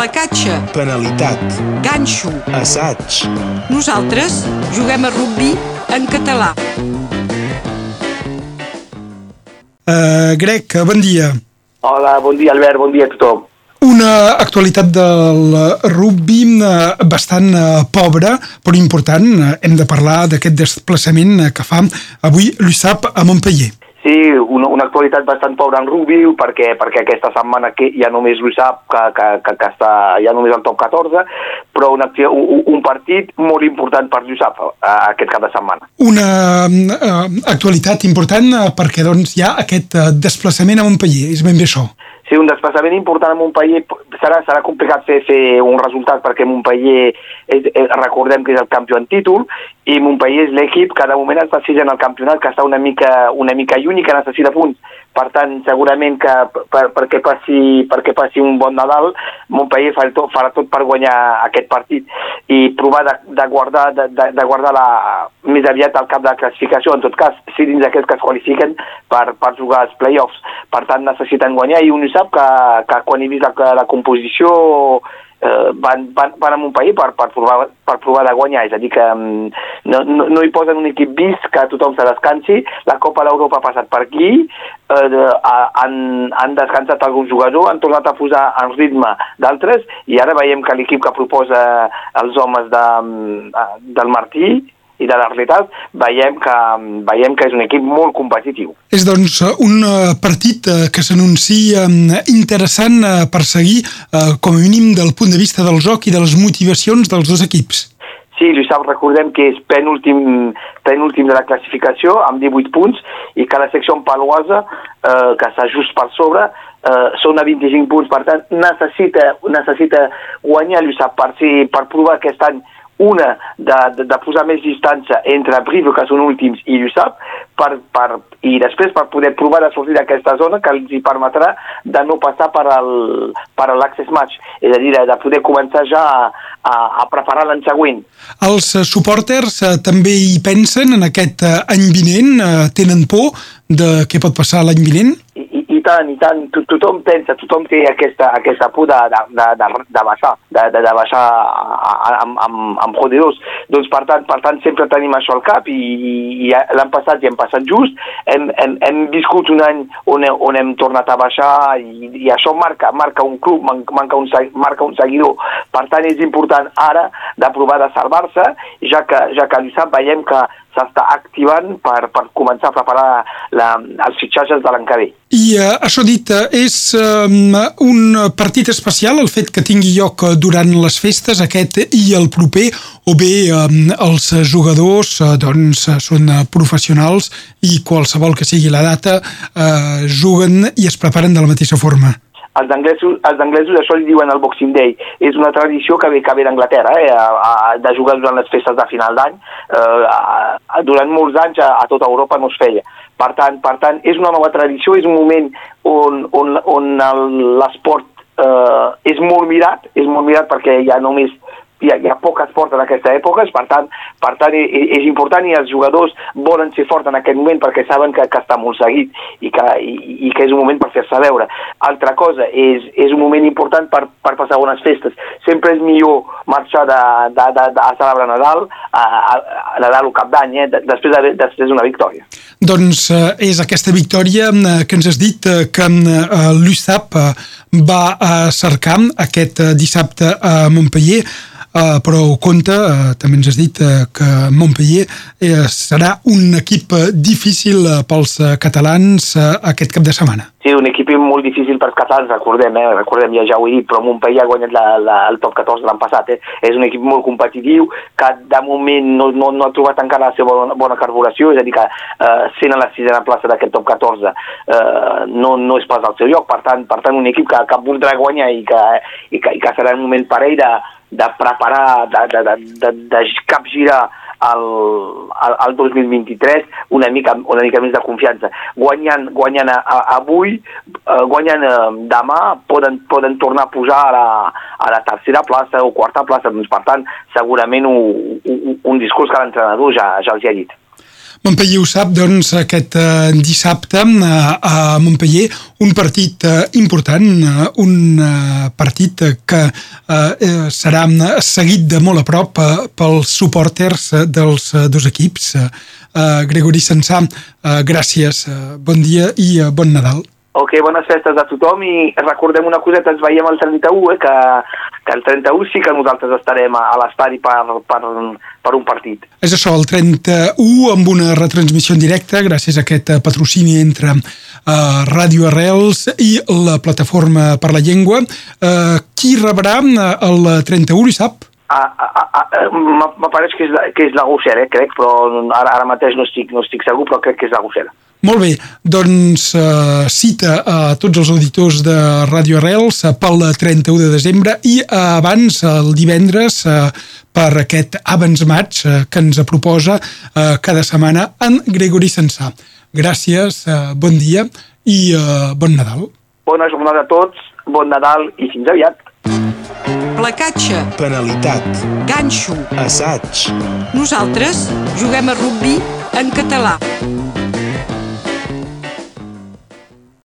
placatge, penalitat, ganxo. assaig, Nosaltres juguem a rugby en català. Uh, Grec, bon dia. Hola, bon dia Albert, bon dia a tothom. Una actualitat del rugby eh, bastant eh, pobra, però important. Eh, Hem de parlar d'aquest desplaçament eh, que fa avui l'USAP a Montpellier. Sí, una, una actualitat bastant pobra en rugby perquè, perquè aquesta setmana que ja només ho sap que, que, que, que està ja només al top 14, però una, un, un partit molt important per l'USAP aquest cap de setmana. Una uh, actualitat important uh, perquè doncs, hi ha aquest desplaçament a Montpellier, és ben bé això. Sí, un desplaçament important a Montpellier serà, serà complicat fer, fer un resultat perquè Montpellier, és, és, recordem que és el campió en títol, i Montpellier és l'equip que de moment està sisè en el campionat, que està una mica, una mica lluny i que necessita punts. Per tant, segurament que per, perquè, passi, perquè passi un bon Nadal, Montpellier farà tot, farà tot per guanyar aquest partit i provar de, de guardar, de, de, de guardar la, més aviat al cap de la classificació, en tot cas, si dins d'aquests que es qualifiquen per, per jugar als play-offs. Per tant, necessiten guanyar i un sap que, que quan he vist la, la composició eh, van, van, van a Montpellier per, per, provar, per provar de guanyar, és a dir que mm, no, no, no hi posen un equip vist que tothom se descansi, la Copa d'Europa ha passat per aquí, eh, han, han descansat alguns jugadors, han tornat a posar en ritme d'altres i ara veiem que l'equip que proposa els homes de, mm, del Martí i de l'Arletat veiem que, veiem que és un equip molt competitiu. És doncs un eh, partit eh, que s'anuncia eh, interessant eh, per seguir com a mínim del punt de vista del joc i de les motivacions dels dos equips. Sí, l'USAP recordem que és penúltim, penúltim de la classificació amb 18 punts i que la secció paloisa, eh, que està just per sobre, eh, són a 25 punts. Per tant, necessita, necessita guanyar l'USAP per, ser, per provar aquest any una, de, de, de posar més distància entre Brive, que són últims, i l'USAP, per, per, i després per poder provar de sortir d'aquesta zona que els permetrà de no passar per l'Access Match, és a dir, de poder començar ja a, a, a preparar l'any següent. Els eh, supporters eh, també hi pensen en aquest eh, any vinent, eh, tenen por de què pot passar l'any vinent? I, i, i tant, i tant, to, tothom pensa, tothom té aquesta, aquesta por de, de, de, de, baixar, de, de, de baixar amb, amb, amb Roderos. Doncs per tant, per tant sempre tenim això al cap i, i, i l'any passat ja hem passat just, hem, hem, hem viscut un any on, on hem tornat a baixar i, i això marca, marca un club, man- manca un, marca un seguidor. Per tant és important ara de provar de salvar-se, ja que, ja que l'USAP veiem que s'està activant per, per començar a preparar la, els fitxatges de l'any que ve. I eh, això dit, eh, és eh, un partit especial el fet que tingui lloc eh, durant les festes, aquest i el proper, o bé eh, els jugadors eh, doncs, eh, són professionals i qualsevol que sigui la data eh, juguen i es preparen de la mateixa forma. Els anglesos, els anglesos això li diuen el Boxing Day. És una tradició que ve, que ve d'Anglaterra, eh, de jugar durant les festes de final d'any. Eh, durant molts anys a, a tota Europa no es feia. Per tant, per tant, és una nova tradició, és un moment on, on, on l'esport eh, és molt mirat, és molt mirat perquè ha només hi ha, hi ha poc esport en aquesta època, per tant, per tant és important i els jugadors volen ser forts en aquest moment perquè saben que, que està molt seguit i que, i, i que és un moment per fer-se veure. Altra cosa, és, és un moment important per, per passar bones festes. Sempre és millor marxar de, de, de, de, a celebrar Nadal, a, a, a Nadal o Cap d'Any, eh, de- després de- després d'una victòria. Doncs eh, és aquesta victòria eh, que ens has dit eh, que l'USAP va cercar aquest dissabte a Montpellier, eh, però compte, eh, també ens has dit eh, que Montpellier eh, serà un equip eh, difícil eh, pels catalans aquest cap de setmana. Sí, un equip molt difícil pels catalans, recordem, eh? recordem, ja, ja ho he dit, però Montpellier ha guanyat la, la, el top 14 l'any passat. Eh? És un equip molt competitiu, que de moment no, no, no ha trobat encara la seva bona, bona carburació, és a dir, que eh, sent a la sisena plaça d'aquest top 14 eh, no, no és pas al seu lloc, per tant, per tant un equip que, que voldrà guanyar i que, i que, i que serà un moment per ell de, de preparar, de, de, de, de, de capgirar el, el, el 2023 una mica, una mica més de confiança. Guanyant, guanyant a, a, avui, eh, guanyant eh, demà, poden, poden tornar a pujar a la, a la tercera plaça o quarta plaça. Doncs, per tant, segurament un, un, un discurs que l'entrenador ja, ja els ha dit. Montpellier ho sap, doncs, aquest eh, dissabte eh, a Montpellier, un partit eh, important, un partit que serà seguit de molt a prop pels suporters eh, dels dos equips. Eh, Gregori Sensà, gràcies, bon dia i bon Nadal. Ok, bones festes a tothom i recordem una coseta, ens veiem el 31, eh, que, que el 31 sí que nosaltres estarem a, a l'estadi per, per, per un partit. És això, el 31, amb una retransmissió en directe, gràcies a aquest eh, patrocini entre uh, Ràdio Arrels i la Plataforma per la Llengua. Uh, qui rebrà el 31, hi sap? M'apareix que és, que és la Gossera, eh, crec, però ara, ara mateix no estic, no estic segur, però crec que és la Gossera. Molt bé, doncs uh, cita a tots els auditors de Radio Arrels pel 31 de desembre i uh, abans, el divendres, uh, per aquest abans maig uh, que ens proposa uh, cada setmana en Gregori Sensà. Gràcies, uh, bon dia i bon Nadal. Bona jornada a tots, bon Nadal i fins aviat. Placatge. Penalitat. Ganxo. Assaig. Nosaltres juguem a rugby en català.